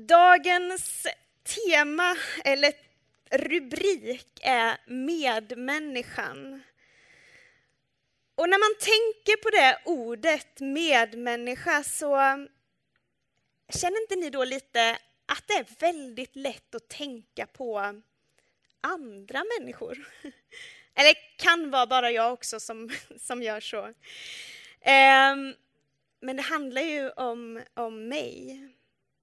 Dagens tema, eller rubrik, är medmänniskan. Och när man tänker på det ordet medmänniska så känner inte ni då lite att det är väldigt lätt att tänka på andra människor? Eller kan vara bara jag också som, som gör så. Ehm, men det handlar ju om, om mig.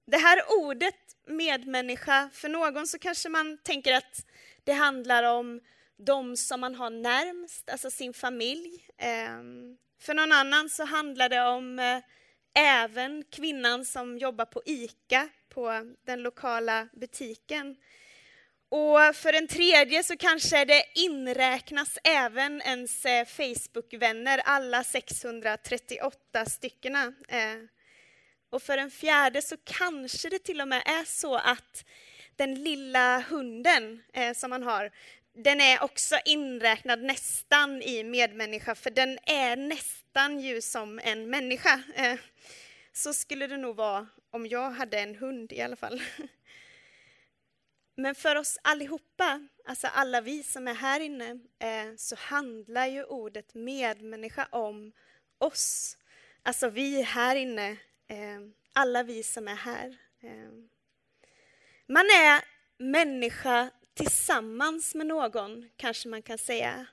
Det här ordet medmänniska, för någon så kanske man tänker att det handlar om de som man har närmst, alltså sin familj. Ehm, för någon annan så handlar det om eh, även kvinnan som jobbar på ICA, på den lokala butiken. Och för en tredje så kanske det inräknas även ens eh, Facebookvänner, alla 638 styckena. Eh, och för en fjärde så kanske det till och med är så att den lilla hunden eh, som man har, den är också inräknad nästan i medmänniska, för den är nästan ju som en människa. Eh, så skulle det nog vara om jag hade en hund i alla fall. Men för oss allihopa, alltså alla vi som är här inne, eh, så handlar ju ordet medmänniska om oss. Alltså vi här inne, Ehm, alla vi som är här. Eh. Man är människa tillsammans med någon, kanske man kan säga.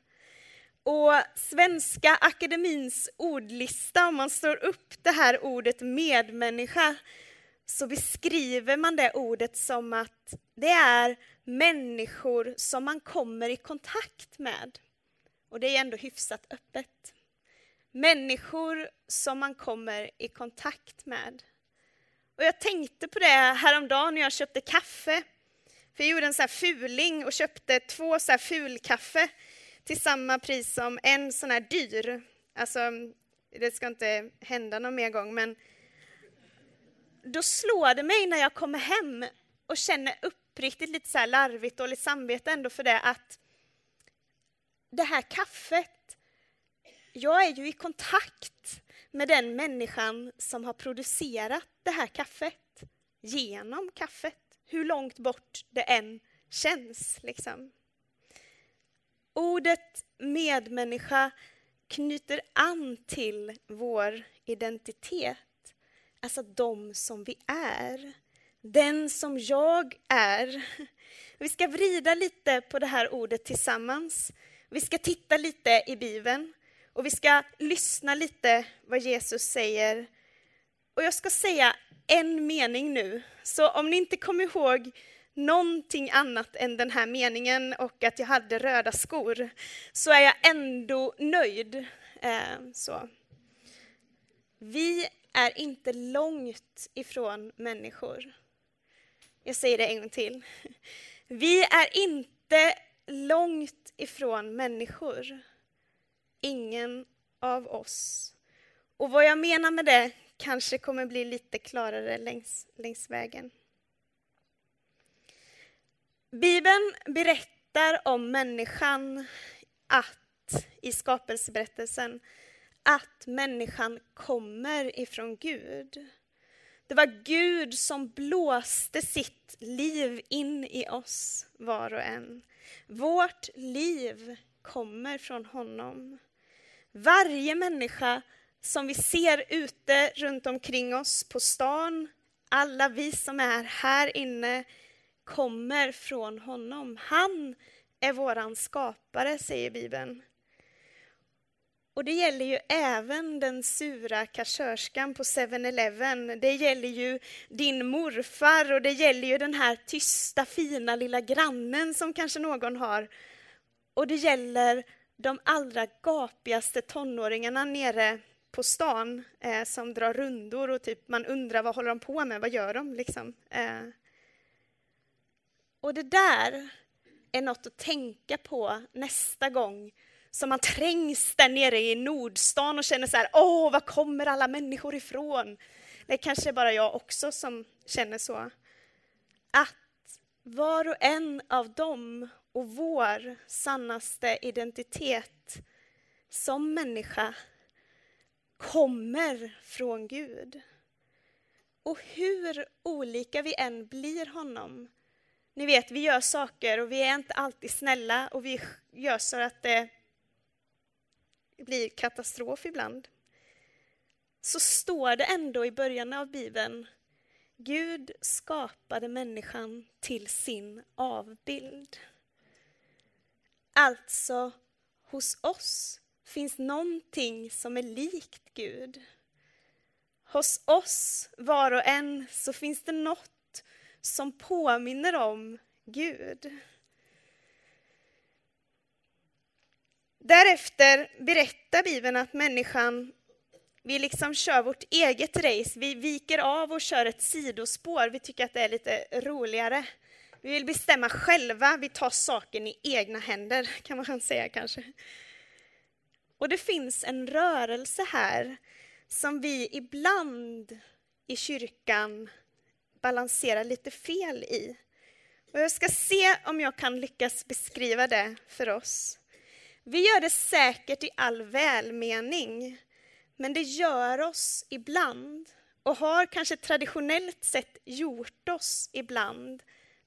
Och Svenska Akademins ordlista, om man slår upp det här ordet medmänniska, så beskriver man det ordet som att det är människor som man kommer i kontakt med. Och det är ändå hyfsat öppet. Människor som man kommer i kontakt med. Och jag tänkte på det häromdagen när jag köpte kaffe. För jag gjorde en så här fuling och köpte två så här fulkaffe till samma pris som en sån här dyr. Alltså, det ska inte hända någon mer gång, men då slår det mig när jag kommer hem och känner uppriktigt lite så här larvigt dåligt samvete ändå för det att det här kaffet, jag är ju i kontakt med den människan som har producerat det här kaffet genom kaffet, hur långt bort det än känns. Liksom. Ordet medmänniska knyter an till vår identitet alltså de som vi är. Den som jag är. Vi ska vrida lite på det här ordet tillsammans. Vi ska titta lite i Bibeln och vi ska lyssna lite vad Jesus säger. Och jag ska säga en mening nu, så om ni inte kommer ihåg någonting annat än den här meningen och att jag hade röda skor, så är jag ändå nöjd. Eh, så. Vi är inte långt ifrån människor. Jag säger det en gång till. Vi är inte långt ifrån människor. Ingen av oss. Och vad jag menar med det kanske kommer bli lite klarare längs, längs vägen. Bibeln berättar om människan att i skapelseberättelsen att människan kommer ifrån Gud. Det var Gud som blåste sitt liv in i oss, var och en. Vårt liv kommer från honom. Varje människa som vi ser ute runt omkring oss på stan, alla vi som är här inne, kommer från honom. Han är våran skapare, säger Bibeln. Och det gäller ju även den sura kassörskan på 7-Eleven. Det gäller ju din morfar och det gäller ju den här tysta, fina lilla grannen som kanske någon har. Och det gäller de allra gapigaste tonåringarna nere på stan eh, som drar rundor och typ man undrar vad håller de på med, vad gör de liksom? Eh. Och det där är något att tänka på nästa gång som man trängs där nere i Nordstan och känner så här, åh, var kommer alla människor ifrån? Det är kanske bara jag också som känner så. Att var och en av dem och vår sannaste identitet som människa kommer från Gud. Och hur olika vi än blir honom. Ni vet, vi gör saker och vi är inte alltid snälla och vi gör så att det blir katastrof ibland. Så står det ändå i början av Bibeln Gud skapade människan till sin avbild. Alltså, hos oss finns någonting som är likt Gud. Hos oss, var och en, så finns det något som påminner om Gud. Därefter berättar Bibeln att människan, vi liksom kör vårt eget race. Vi viker av och kör ett sidospår. Vi tycker att det är lite roligare. Vi vill bestämma själva. Vi tar saken i egna händer, kan man säga kanske. Och det finns en rörelse här som vi ibland i kyrkan balanserar lite fel i. Och jag ska se om jag kan lyckas beskriva det för oss. Vi gör det säkert i all välmening, men det gör oss ibland och har kanske traditionellt sett gjort oss ibland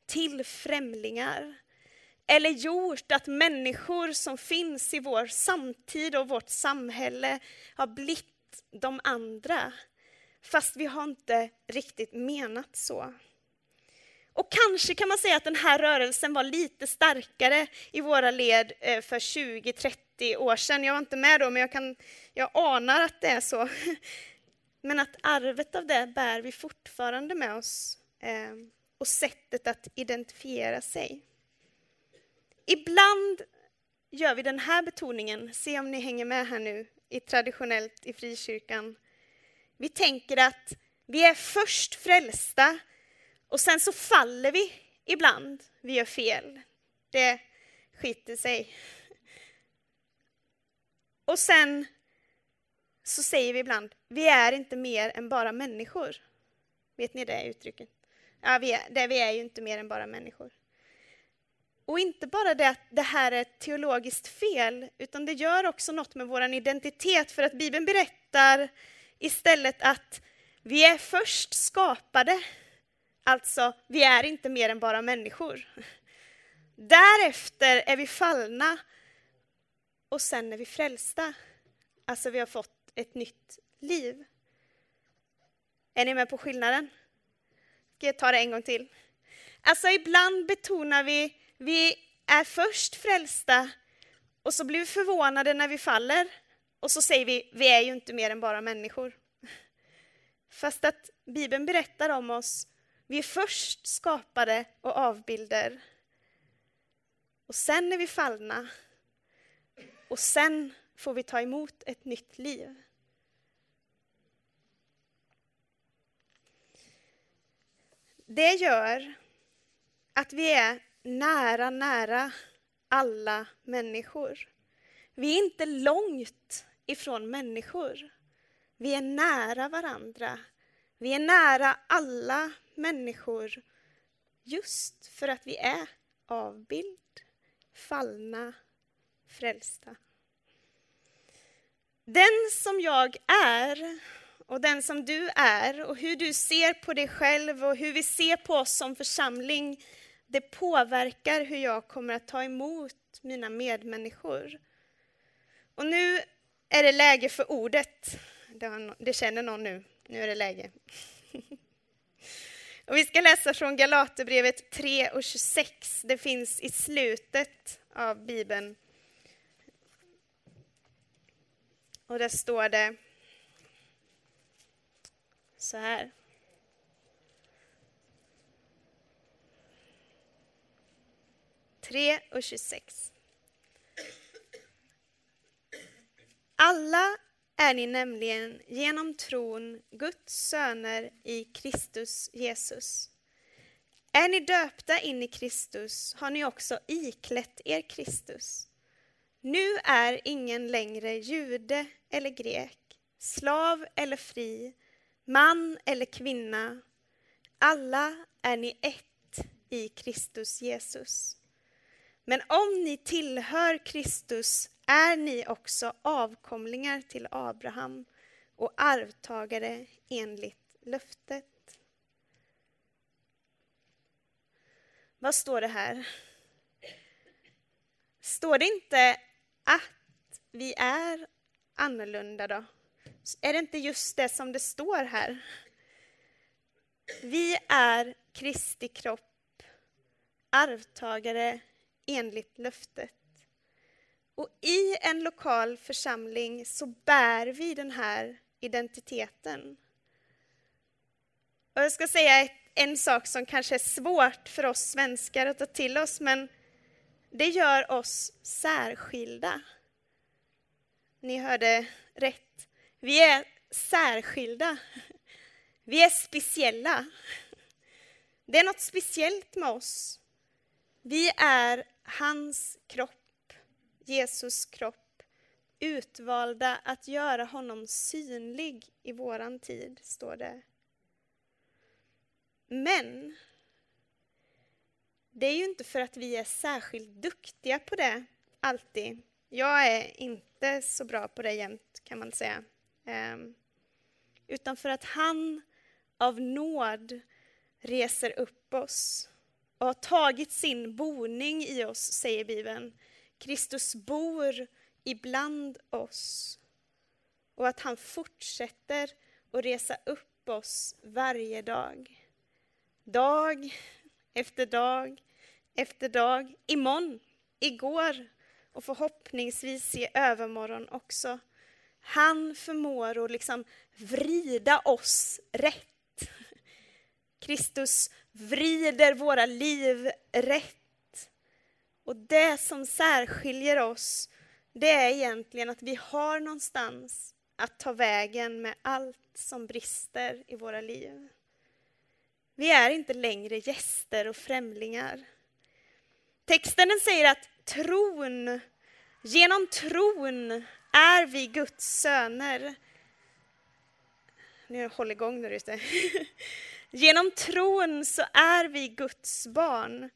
till främlingar. Eller gjort att människor som finns i vår samtid och vårt samhälle har blivit de andra. Fast vi har inte riktigt menat så. Och kanske kan man säga att den här rörelsen var lite starkare i våra led eh, för 20-30 år sedan. Jag var inte med då, men jag, kan, jag anar att det är så. Men att arvet av det bär vi fortfarande med oss eh, och sättet att identifiera sig. Ibland gör vi den här betoningen, se om ni hänger med här nu, i traditionellt i frikyrkan. Vi tänker att vi är först frälsta och sen så faller vi ibland. Vi gör fel. Det skiter sig. Och sen så säger vi ibland, vi är inte mer än bara människor. Vet ni det uttrycket? Ja, vi är, det, vi är ju inte mer än bara människor. Och inte bara det att det här är ett teologiskt fel, utan det gör också något med vår identitet, för att Bibeln berättar istället att vi är först skapade Alltså, vi är inte mer än bara människor. Därefter är vi fallna och sen är vi frälsta. Alltså, vi har fått ett nytt liv. Är ni med på skillnaden? Ska jag ta det en gång till? Alltså, ibland betonar vi, vi är först frälsta och så blir vi förvånade när vi faller och så säger vi, vi är ju inte mer än bara människor. Fast att Bibeln berättar om oss vi är först skapade och avbilder. Och sen är vi fallna. Och sen får vi ta emot ett nytt liv. Det gör att vi är nära, nära alla människor. Vi är inte långt ifrån människor. Vi är nära varandra. Vi är nära alla människor just för att vi är avbild, fallna, frälsta. Den som jag är och den som du är och hur du ser på dig själv och hur vi ser på oss som församling, det påverkar hur jag kommer att ta emot mina medmänniskor. Och nu är det läge för ordet. Det känner någon nu. Nu är det läge. Och vi ska läsa från Galaterbrevet 3 och 26. Det finns i slutet av Bibeln. Och där står det så här. Tre och 26. Alla är ni nämligen genom tron Guds söner i Kristus Jesus. Är ni döpta in i Kristus har ni också iklätt er Kristus. Nu är ingen längre jude eller grek, slav eller fri, man eller kvinna. Alla är ni ett i Kristus Jesus. Men om ni tillhör Kristus är ni också avkomlingar till Abraham och arvtagare enligt löftet. Vad står det här? Står det inte att vi är annorlunda då? Är det inte just det som det står här? Vi är Kristi kropp, arvtagare enligt löftet. Och i en lokal församling så bär vi den här identiteten. Och jag ska säga en sak som kanske är svårt för oss svenskar att ta till oss, men det gör oss särskilda. Ni hörde rätt. Vi är särskilda. Vi är speciella. Det är något speciellt med oss. Vi är hans kropp, Jesus kropp, utvalda att göra honom synlig i våran tid, står det. Men det är ju inte för att vi är särskilt duktiga på det, alltid. Jag är inte så bra på det jämt, kan man säga. Um, utan för att han av nåd reser upp oss och har tagit sin boning i oss, säger Bibeln. Kristus bor ibland oss och att han fortsätter att resa upp oss varje dag. Dag efter dag efter dag, imorgon, igår och förhoppningsvis i övermorgon också. Han förmår att liksom vrida oss rätt. Kristus vrider våra liv rätt. Och det som särskiljer oss, det är egentligen att vi har någonstans att ta vägen med allt som brister i våra liv. Vi är inte längre gäster och främlingar. Texten den säger att tron, genom tron är vi Guds söner. Nu håller igång där ute. Genom tron så är vi Guds barn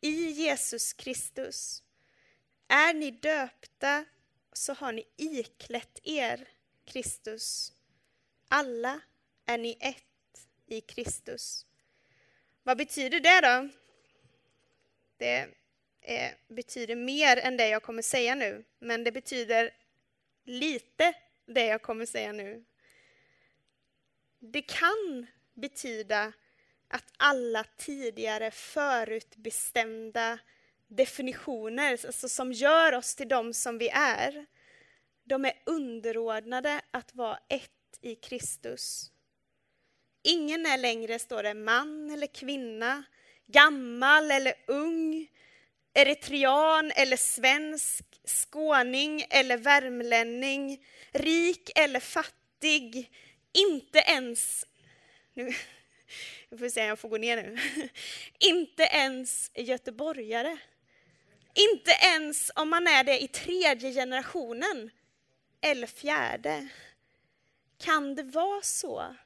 i Jesus Kristus. Är ni döpta så har ni iklätt er Kristus. Alla är ni ett i Kristus. Vad betyder det då? Det eh, betyder mer än det jag kommer säga nu, men det betyder lite det jag kommer säga nu. Det kan betyda att alla tidigare förutbestämda definitioner, alltså som gör oss till de som vi är, de är underordnade att vara ett i Kristus. Ingen är längre, står det, man eller kvinna, gammal eller ung, eritrean eller svensk, skåning eller värmlänning, rik eller fattig, inte ens... Nu, jag får se jag får gå ner nu. Inte ens göteborgare. Inte ens om man är det i tredje generationen eller fjärde. Kan det vara så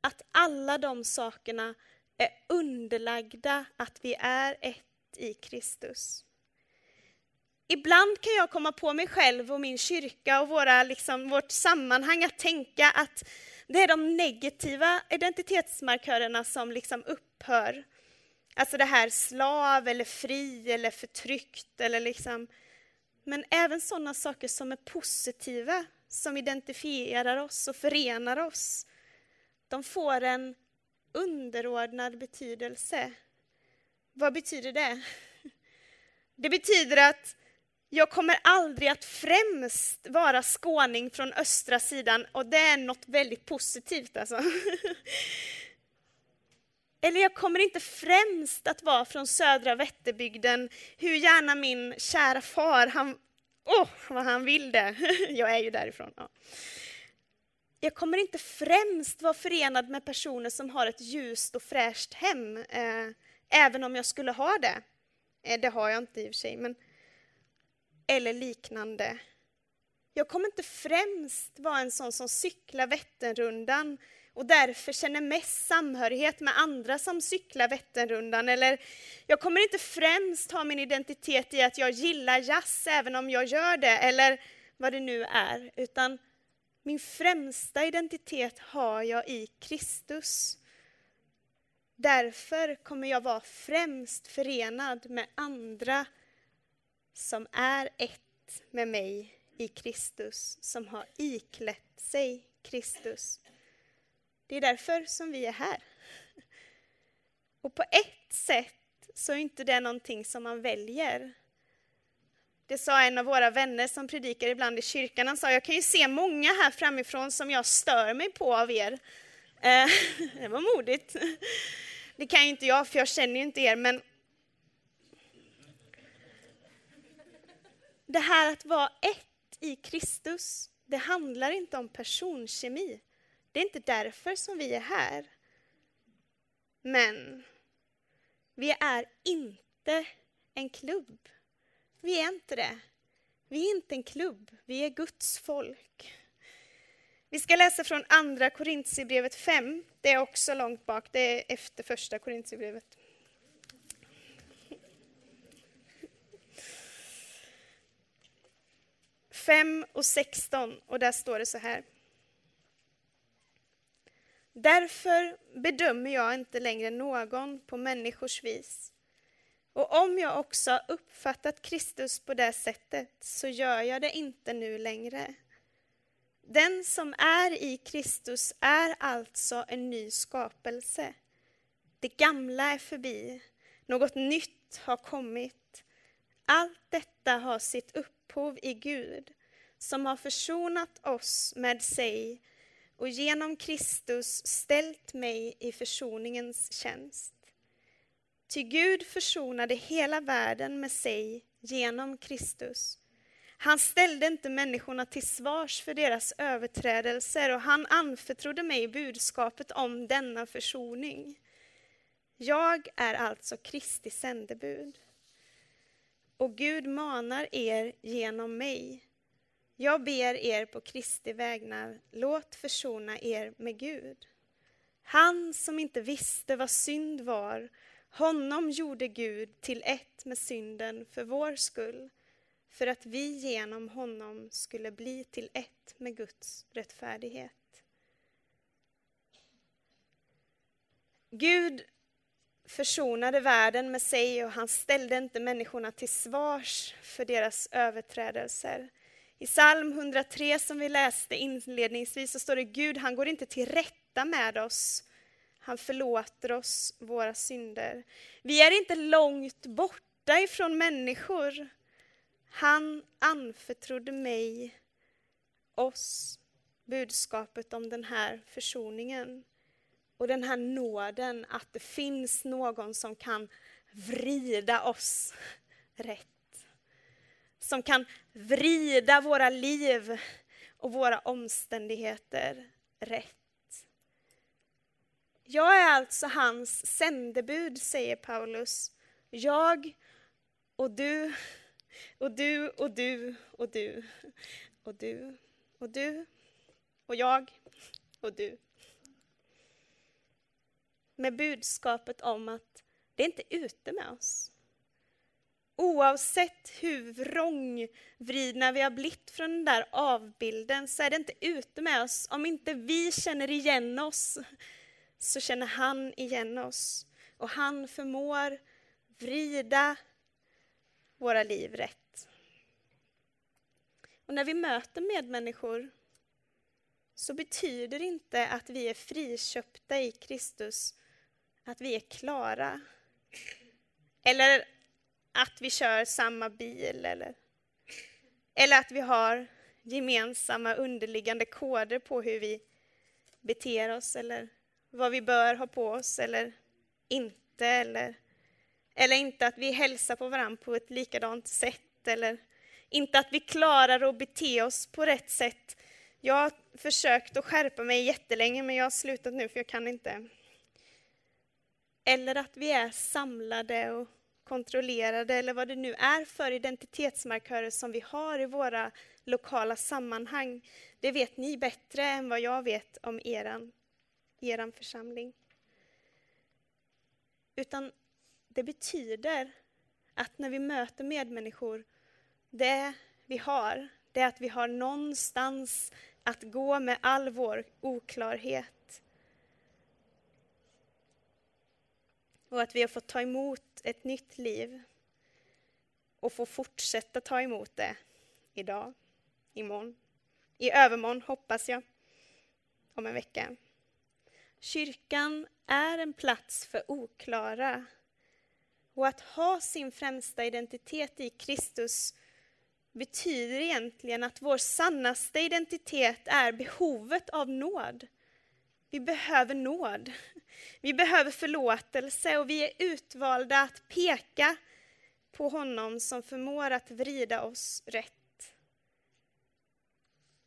att alla de sakerna är underlagda att vi är ett i Kristus. Ibland kan jag komma på mig själv och min kyrka och våra, liksom, vårt sammanhang att tänka att det är de negativa identitetsmarkörerna som liksom upphör. Alltså det här slav eller fri eller förtryckt eller liksom. Men även sådana saker som är positiva, som identifierar oss och förenar oss. De får en underordnad betydelse. Vad betyder det? Det betyder att jag kommer aldrig att främst vara skåning från östra sidan och det är något väldigt positivt alltså. Eller jag kommer inte främst att vara från södra Vätterbygden, hur gärna min kära far, han, åh oh, vad han vill det. Jag är ju därifrån. Ja. Jag kommer inte främst vara förenad med personer som har ett ljust och fräscht hem. Eh, Även om jag skulle ha det. Eh, det har jag inte i och för sig, men eller liknande. Jag kommer inte främst vara en sån som cyklar Vätternrundan och därför känner mest samhörighet med andra som cyklar Vätternrundan. Eller jag kommer inte främst ha min identitet i att jag gillar jazz även om jag gör det, eller vad det nu är. Utan min främsta identitet har jag i Kristus. Därför kommer jag vara främst förenad med andra som är ett med mig i Kristus, som har iklätt sig Kristus. Det är därför som vi är här. Och på ett sätt så är inte det någonting som man väljer. Det sa en av våra vänner som predikar ibland i kyrkan. Han sa, jag kan ju se många här framifrån som jag stör mig på av er. Eh, det var modigt. Det kan ju inte jag, för jag känner ju inte er, men det här att vara ett i Kristus, det handlar inte om personkemi. Det är inte därför som vi är här. Men vi är inte en klubb. Vi är inte det. Vi är inte en klubb, vi är Guds folk. Vi ska läsa från Andra Korintierbrevet 5. Det är också långt bak, det är efter första Korintierbrevet. Fem och 16, och där står det så här. Därför bedömer jag inte längre någon på människors vis. Och om jag också har uppfattat Kristus på det sättet så gör jag det inte nu längre. Den som är i Kristus är alltså en ny skapelse. Det gamla är förbi, något nytt har kommit. Allt detta har sitt upphov i Gud, som har försonat oss med sig och genom Kristus ställt mig i försoningens tjänst. Ty Gud försonade hela världen med sig genom Kristus. Han ställde inte människorna till svars för deras överträdelser och han anförtrodde mig budskapet om denna försoning. Jag är alltså Kristi sändebud. Och Gud manar er genom mig jag ber er på Kristi vägnar, låt försona er med Gud. Han som inte visste vad synd var, honom gjorde Gud till ett med synden för vår skull, för att vi genom honom skulle bli till ett med Guds rättfärdighet. Gud försonade världen med sig och han ställde inte människorna till svars för deras överträdelser. I psalm 103 som vi läste inledningsvis så står det Gud, han går inte till rätta med oss. Han förlåter oss våra synder. Vi är inte långt borta ifrån människor. Han anförtrodde mig, oss, budskapet om den här försoningen och den här nåden att det finns någon som kan vrida oss rätt som kan vrida våra liv och våra omständigheter rätt. Jag är alltså hans sändebud, säger Paulus. Jag och du och du och du och du och du och du och jag och du. Med budskapet om att det är inte ute med oss. Oavsett hur vrångvridna vi har blivit från den där avbilden så är det inte ute med oss. Om inte vi känner igen oss så känner han igen oss. Och han förmår vrida våra liv rätt. Och när vi möter medmänniskor så betyder det inte att vi är friköpta i Kristus, att vi är klara. Eller att vi kör samma bil eller, eller att vi har gemensamma underliggande koder på hur vi beter oss eller vad vi bör ha på oss eller inte. Eller, eller inte att vi hälsar på varandra på ett likadant sätt eller inte att vi klarar att bete oss på rätt sätt. Jag har försökt att skärpa mig jättelänge men jag har slutat nu för jag kan inte. Eller att vi är samlade och kontrollerade eller vad det nu är för identitetsmarkörer som vi har i våra lokala sammanhang. Det vet ni bättre än vad jag vet om eran, eran församling. Utan det betyder att när vi möter medmänniskor, det vi har, det är att vi har någonstans att gå med all vår oklarhet. och att vi har fått ta emot ett nytt liv och få fortsätta ta emot det idag, imorgon, i övermorgon hoppas jag, om en vecka. Kyrkan är en plats för oklara och att ha sin främsta identitet i Kristus betyder egentligen att vår sannaste identitet är behovet av nåd. Vi behöver nåd. Vi behöver förlåtelse och vi är utvalda att peka på honom som förmår att vrida oss rätt.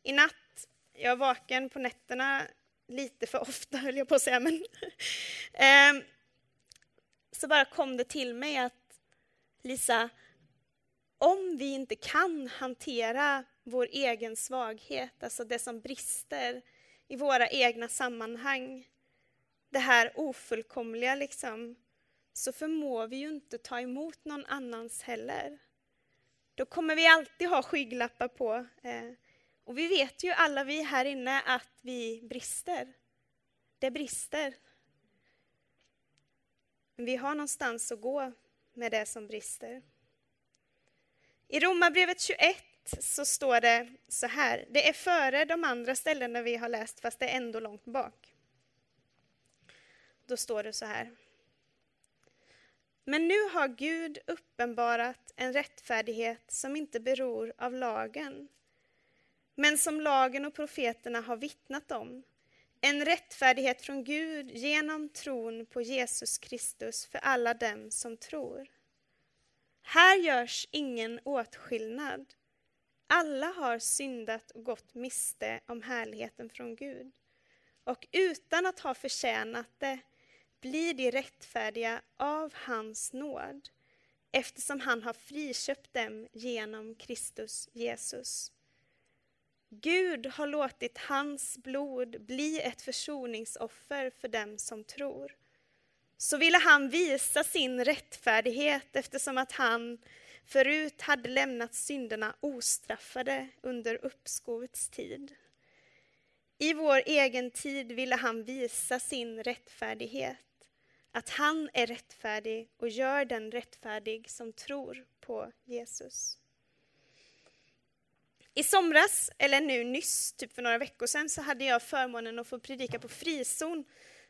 I natt, jag är vaken på nätterna lite för ofta höll jag på att säga, men ehm, så bara kom det till mig att Lisa, om vi inte kan hantera vår egen svaghet, alltså det som brister i våra egna sammanhang, det här ofullkomliga liksom, så förmår vi ju inte ta emot någon annans heller. Då kommer vi alltid ha skygglappar på. Eh, och vi vet ju alla vi här inne att vi brister. Det brister. Vi har någonstans att gå med det som brister. I Romarbrevet 21 så står det så här. Det är före de andra ställena vi har läst, fast det är ändå långt bak. Då står det så här. Men nu har Gud uppenbarat en rättfärdighet som inte beror av lagen, men som lagen och profeterna har vittnat om. En rättfärdighet från Gud genom tron på Jesus Kristus för alla dem som tror. Här görs ingen åtskillnad. Alla har syndat och gått miste om härligheten från Gud. Och utan att ha förtjänat det blir de rättfärdiga av hans nåd eftersom han har friköpt dem genom Kristus Jesus. Gud har låtit hans blod bli ett försoningsoffer för dem som tror. Så ville han visa sin rättfärdighet eftersom att han förut hade lämnat synderna ostraffade under uppskovets tid. I vår egen tid ville han visa sin rättfärdighet, att han är rättfärdig och gör den rättfärdig som tror på Jesus. I somras, eller nu nyss, typ för några veckor sedan, så hade jag förmånen att få predika på Frizon.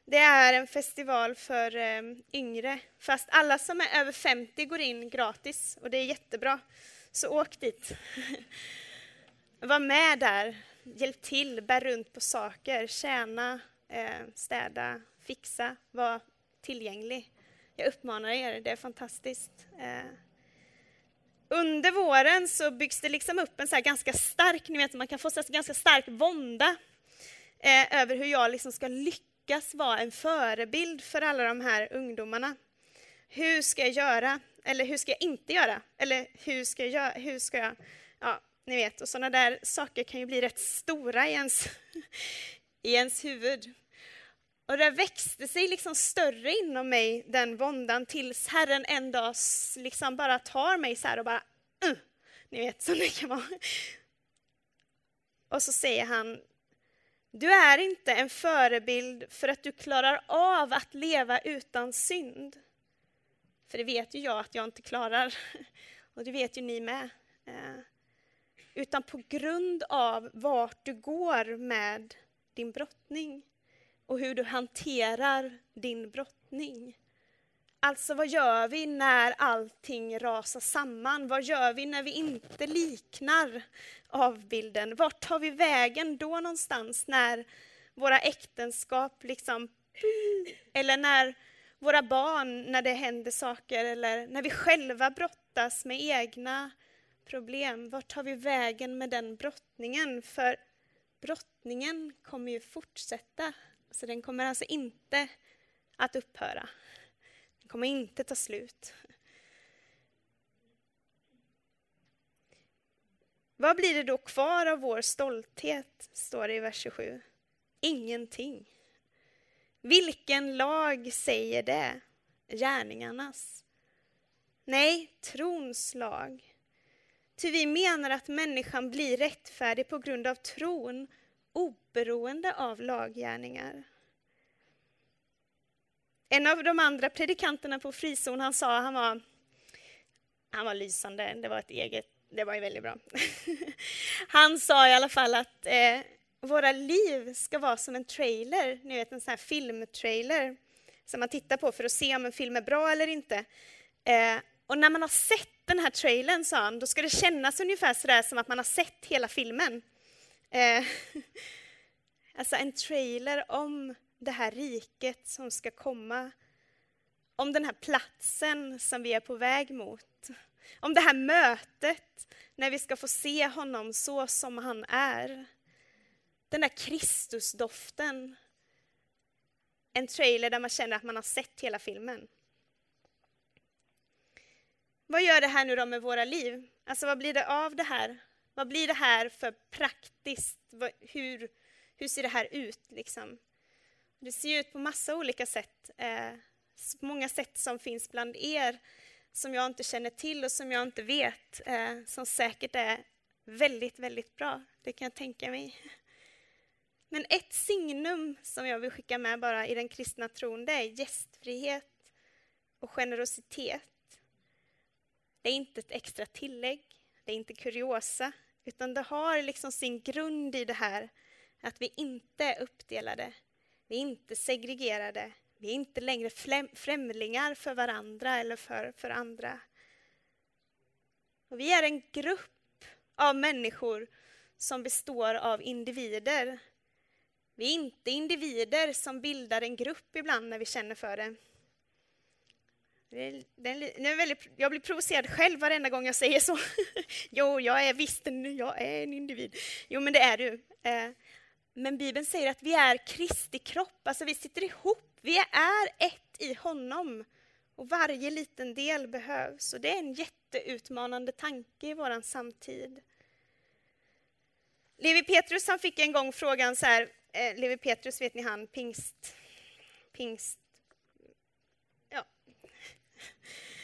Det är en festival för eh, yngre, fast alla som är över 50 går in gratis och det är jättebra. Så åk dit. Var med där, hjälp till, bär runt på saker, tjäna, eh, städa, fixa, var tillgänglig. Jag uppmanar er, det är fantastiskt. Eh, under våren så byggs det liksom upp en så ganska stark, ni vet man kan få så ganska stark vånda eh, över hur jag liksom ska lyckas vara en förebild för alla de här ungdomarna. Hur ska jag göra? Eller hur ska jag inte göra? Eller hur ska jag, hur ska jag ja, ni vet, och sådana där saker kan ju bli rätt stora i ens, i ens huvud. Och det växte sig liksom större inom mig, den våndan, tills Herren en dag liksom bara tar mig så här och bara, uh, ni vet som det kan vara. Och så säger han, du är inte en förebild för att du klarar av att leva utan synd. För det vet ju jag att jag inte klarar, och det vet ju ni med. Eh, utan på grund av vart du går med din brottning och hur du hanterar din brottning. Alltså vad gör vi när allting rasar samman? Vad gör vi när vi inte liknar avbilden? Vart tar vi vägen då någonstans när våra äktenskap liksom... Eller när våra barn, när det händer saker eller när vi själva brottas med egna problem. Vart tar vi vägen med den brottningen? För brottningen kommer ju fortsätta så den kommer alltså inte att upphöra. Den kommer inte ta slut. Vad blir det då kvar av vår stolthet, står det i vers 27. Ingenting. Vilken lag säger det? Gärningarnas? Nej, trons lag. Ty vi menar att människan blir rättfärdig på grund av tron oberoende av laggärningar. En av de andra predikanterna på frizon, han sa, han var, han var lysande, det var ett eget, det var ju väldigt bra. han sa i alla fall att eh, våra liv ska vara som en trailer, ni vet en sån här filmtrailer som man tittar på för att se om en film är bra eller inte. Eh, och när man har sett den här trailern, sa han, då ska det kännas ungefär sådär som att man har sett hela filmen. Eh, alltså en trailer om det här riket som ska komma. Om den här platsen som vi är på väg mot. Om det här mötet när vi ska få se honom så som han är. Den där Kristusdoften. En trailer där man känner att man har sett hela filmen. Vad gör det här nu då med våra liv? Alltså vad blir det av det här? Vad blir det här för praktiskt? Hur, hur ser det här ut liksom? Det ser ut på massa olika sätt. Eh, många sätt som finns bland er som jag inte känner till och som jag inte vet, eh, som säkert är väldigt, väldigt bra. Det kan jag tänka mig. Men ett signum som jag vill skicka med bara i den kristna tron, det är gästfrihet och generositet. Det är inte ett extra tillägg, det är inte kuriosa, utan det har liksom sin grund i det här att vi inte är uppdelade, vi är inte segregerade, vi är inte längre främlingar för varandra eller för, för andra. Och vi är en grupp av människor som består av individer. Vi är inte individer som bildar en grupp ibland när vi känner för det. Det det är väldigt, jag blir provocerad själv varenda gång jag säger så. jo, jag är visst en, jag är en individ. Jo, men det är du. Eh, men Bibeln säger att vi är Kristi kropp, alltså vi sitter ihop. Vi är ett i honom. Och varje liten del behövs. Och det är en jätteutmanande tanke i vår samtid. Levi Petrus han fick en gång frågan så här, eh, Levi Petrus vet ni han, pingst, pingst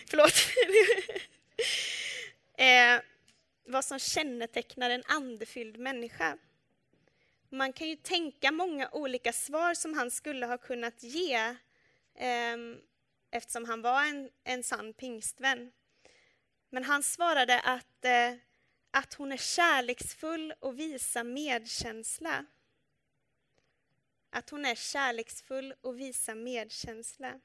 Förlåt. eh, vad som kännetecknar en andefylld människa. Man kan ju tänka många olika svar som han skulle ha kunnat ge ehm, eftersom han var en, en sann pingstvän. Men han svarade att, eh, att hon är kärleksfull och visar medkänsla. Att hon är kärleksfull och visar medkänsla.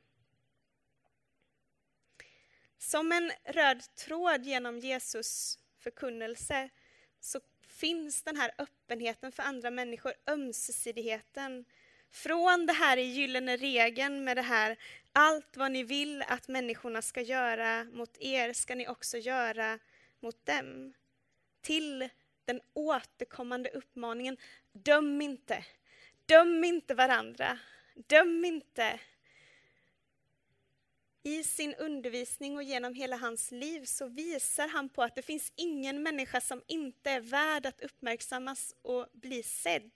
Som en röd tråd genom Jesus förkunnelse så finns den här öppenheten för andra människor, ömsesidigheten. Från det här i gyllene regeln med det här, allt vad ni vill att människorna ska göra mot er ska ni också göra mot dem. Till den återkommande uppmaningen, döm inte. Döm inte varandra. Döm inte i sin undervisning och genom hela hans liv så visar han på att det finns ingen människa som inte är värd att uppmärksammas och bli sedd.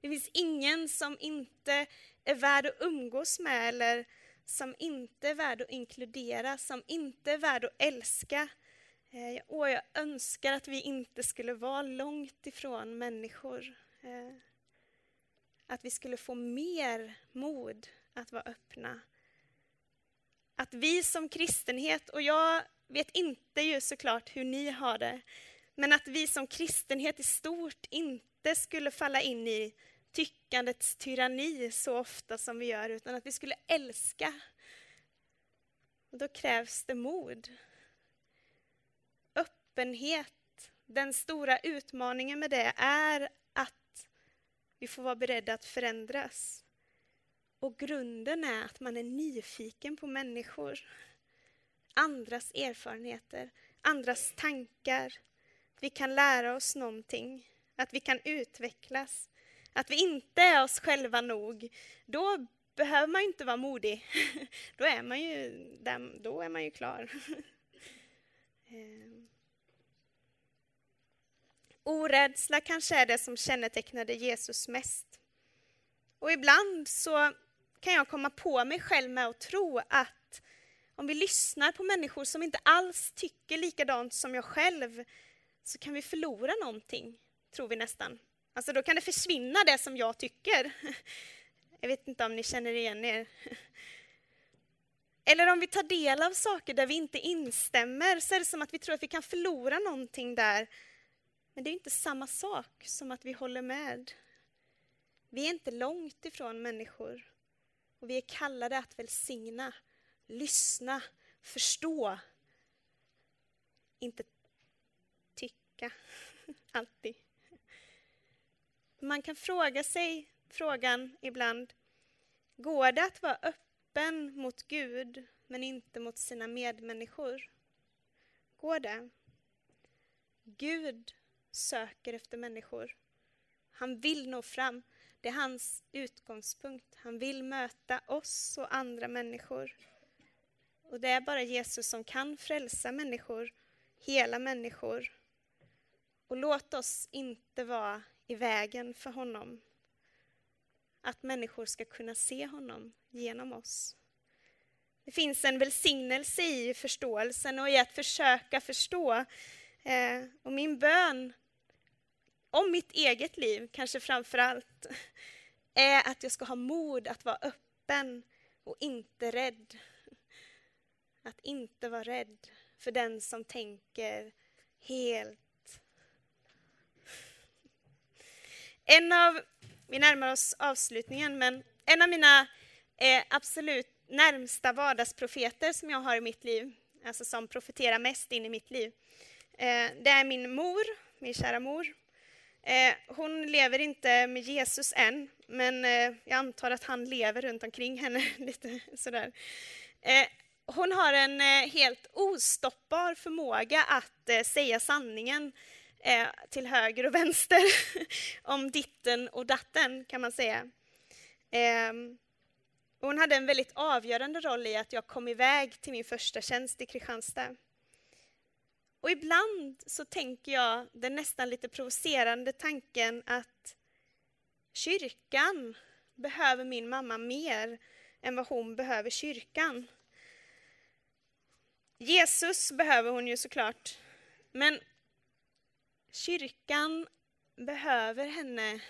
Det finns ingen som inte är värd att umgås med eller som inte är värd att inkludera, som inte är värd att älska. Eh, och jag önskar att vi inte skulle vara långt ifrån människor. Eh, att vi skulle få mer mod att vara öppna att vi som kristenhet, och jag vet inte ju såklart hur ni har det, men att vi som kristenhet i stort inte skulle falla in i tyckandets tyranni så ofta som vi gör, utan att vi skulle älska. Och då krävs det mod. Öppenhet, den stora utmaningen med det är att vi får vara beredda att förändras. Och grunden är att man är nyfiken på människor. Andras erfarenheter, andras tankar. Vi kan lära oss någonting, att vi kan utvecklas. Att vi inte är oss själva nog. Då behöver man inte vara modig. Då är man ju, då är man ju klar. Ehm. Orädsla kanske är det som kännetecknade Jesus mest. Och ibland så kan jag komma på mig själv med att tro att om vi lyssnar på människor som inte alls tycker likadant som jag själv så kan vi förlora någonting, tror vi nästan. Alltså då kan det försvinna det som jag tycker. Jag vet inte om ni känner igen er. Eller om vi tar del av saker där vi inte instämmer så är det som att vi tror att vi kan förlora någonting där. Men det är inte samma sak som att vi håller med. Vi är inte långt ifrån människor. Och vi är kallade att välsigna, lyssna, förstå. Inte tycka, alltid. Man kan fråga sig frågan ibland, går det att vara öppen mot Gud men inte mot sina medmänniskor? Går det? Gud söker efter människor. Han vill nå fram. Det är hans utgångspunkt. Han vill möta oss och andra människor. Och det är bara Jesus som kan frälsa människor, hela människor. Och låt oss inte vara i vägen för honom. Att människor ska kunna se honom genom oss. Det finns en välsignelse i förståelsen och i att försöka förstå. Eh, och min bön om mitt eget liv, kanske framför allt, är att jag ska ha mod att vara öppen och inte rädd. Att inte vara rädd för den som tänker helt. En av, vi närmar oss avslutningen, men en av mina eh, absolut närmsta vardagsprofeter som jag har i mitt liv, alltså som profeterar mest in i mitt liv, eh, det är min mor, min kära mor. Eh, hon lever inte med Jesus än, men eh, jag antar att han lever runt omkring henne. lite sådär. Eh, hon har en eh, helt ostoppbar förmåga att eh, säga sanningen eh, till höger och vänster om ditten och datten, kan man säga. Ehm, hon hade en väldigt avgörande roll i att jag kom iväg till min första tjänst i Kristianstad. Och ibland så tänker jag den nästan lite provocerande tanken att kyrkan behöver min mamma mer än vad hon behöver kyrkan. Jesus behöver hon ju såklart, men kyrkan behöver henne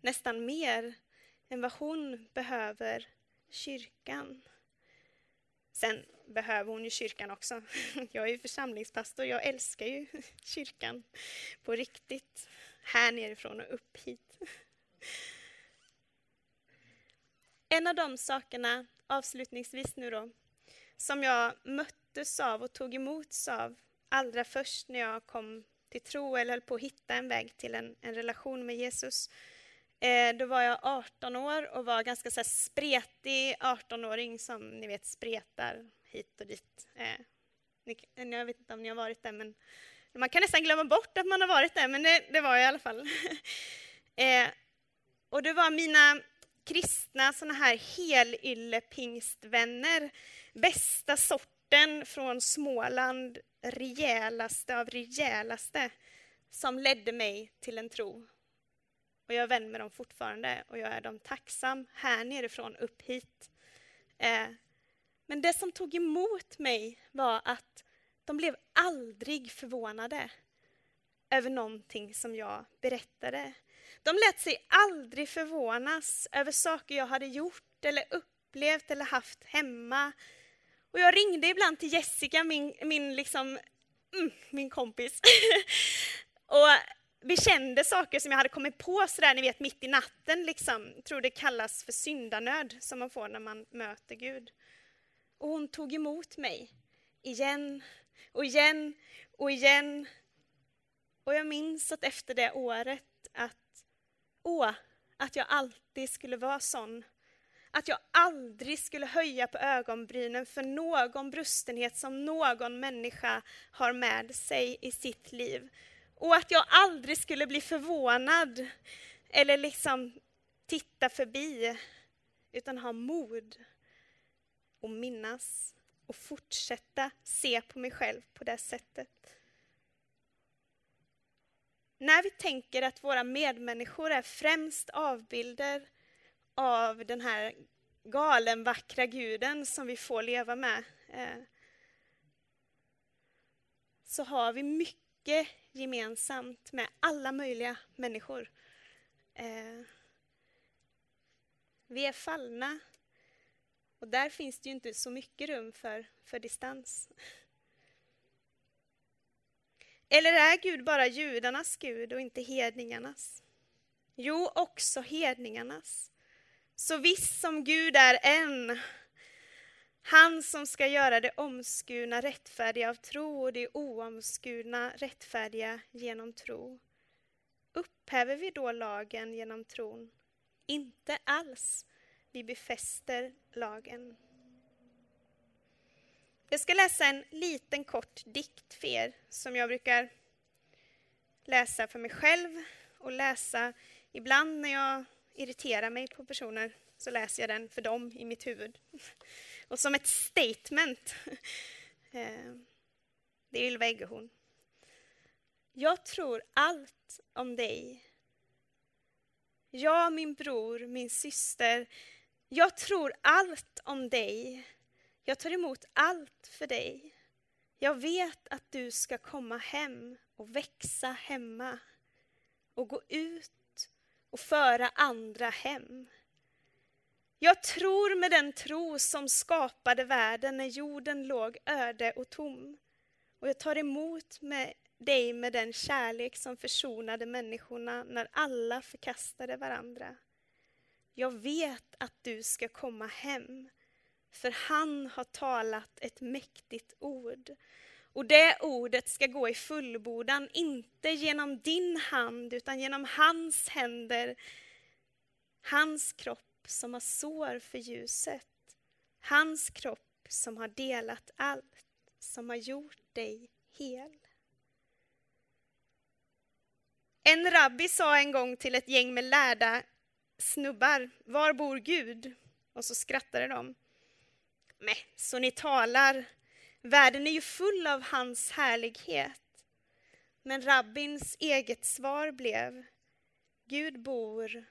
nästan mer än vad hon behöver kyrkan. Sen behöver hon ju kyrkan också. Jag är ju församlingspastor, jag älskar ju kyrkan på riktigt. Här nerifrån och upp hit. En av de sakerna, avslutningsvis nu då, som jag möttes av och tog emot av allra först när jag kom till tro eller höll på att hitta en väg till en, en relation med Jesus. Eh, då var jag 18 år och var ganska så spretig 18-åring som ni vet spretar hit och dit. Eh, ni, eh, jag vet inte om ni har varit där, men man kan nästan glömma bort att man har varit där, men det, det var jag i alla fall. eh, och det var mina kristna såna här helylle-pingstvänner, bästa sorten från Småland, rejälaste av rejälaste, som ledde mig till en tro. Och jag är vän med dem fortfarande och jag är dem tacksam här nerifrån upp hit. Eh, men det som tog emot mig var att de blev aldrig förvånade över någonting som jag berättade. De lät sig aldrig förvånas över saker jag hade gjort eller upplevt eller haft hemma. Och jag ringde ibland till Jessica, min, min, liksom, mm, min kompis, och bekände saker som jag hade kommit på sådär, ni vet, mitt i natten. Liksom. Jag tror det kallas för syndanöd som man får när man möter Gud. Och hon tog emot mig igen och igen och igen. Och jag minns att efter det året att, åh, att jag alltid skulle vara sån. Att jag aldrig skulle höja på ögonbrynen för någon brustenhet som någon människa har med sig i sitt liv. Och att jag aldrig skulle bli förvånad eller liksom titta förbi, utan ha mod och minnas och fortsätta se på mig själv på det sättet. När vi tänker att våra medmänniskor är främst avbilder av den här galen vackra guden som vi får leva med, eh, så har vi mycket gemensamt med alla möjliga människor. Eh, vi är fallna och där finns det ju inte så mycket rum för, för distans. Eller är Gud bara judarnas Gud och inte hedningarnas? Jo, också hedningarnas. Så visst som Gud är en, han som ska göra det omskurna rättfärdiga av tro och det oomskurna rättfärdiga genom tro. Upphäver vi då lagen genom tron? Inte alls. Vi befäster lagen. Jag ska läsa en liten kort dikt för er som jag brukar läsa för mig själv och läsa ibland när jag irriterar mig på personer så läser jag den för dem i mitt huvud. Och som ett statement. Eh, det är Ylva Eggehorn. Jag tror allt om dig. Jag, min bror, min syster. Jag tror allt om dig. Jag tar emot allt för dig. Jag vet att du ska komma hem och växa hemma och gå ut och föra andra hem. Jag tror med den tro som skapade världen när jorden låg öde och tom. Och jag tar emot med dig med den kärlek som försonade människorna när alla förkastade varandra. Jag vet att du ska komma hem, för han har talat ett mäktigt ord. Och det ordet ska gå i fullbordan, inte genom din hand, utan genom hans händer, hans kropp som har sår för ljuset, hans kropp som har delat allt, som har gjort dig hel. En rabbi sa en gång till ett gäng med lärda snubbar, var bor Gud? Och så skrattade de. Men så ni talar, världen är ju full av hans härlighet. Men rabbins eget svar blev, Gud bor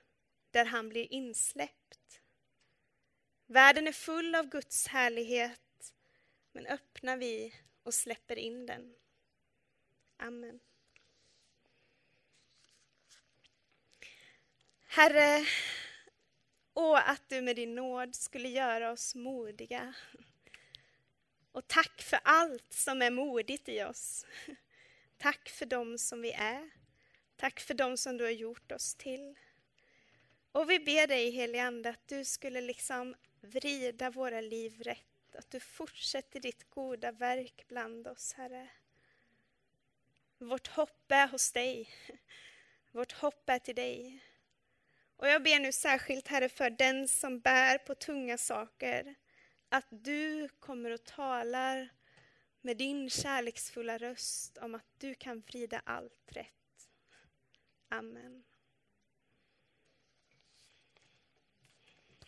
där han blir insläppt. Världen är full av Guds härlighet, men öppnar vi och släpper in den. Amen. Herre, åh att du med din nåd skulle göra oss modiga. Och tack för allt som är modigt i oss. Tack för dem som vi är. Tack för dem som du har gjort oss till. Och vi ber dig, helige Ande, att du skulle liksom vrida våra liv rätt. Att du fortsätter ditt goda verk bland oss, Herre. Vårt hopp är hos dig. Vårt hopp är till dig. Och jag ber nu särskilt, Herre, för den som bär på tunga saker, att du kommer och talar med din kärleksfulla röst om att du kan vrida allt rätt. Amen.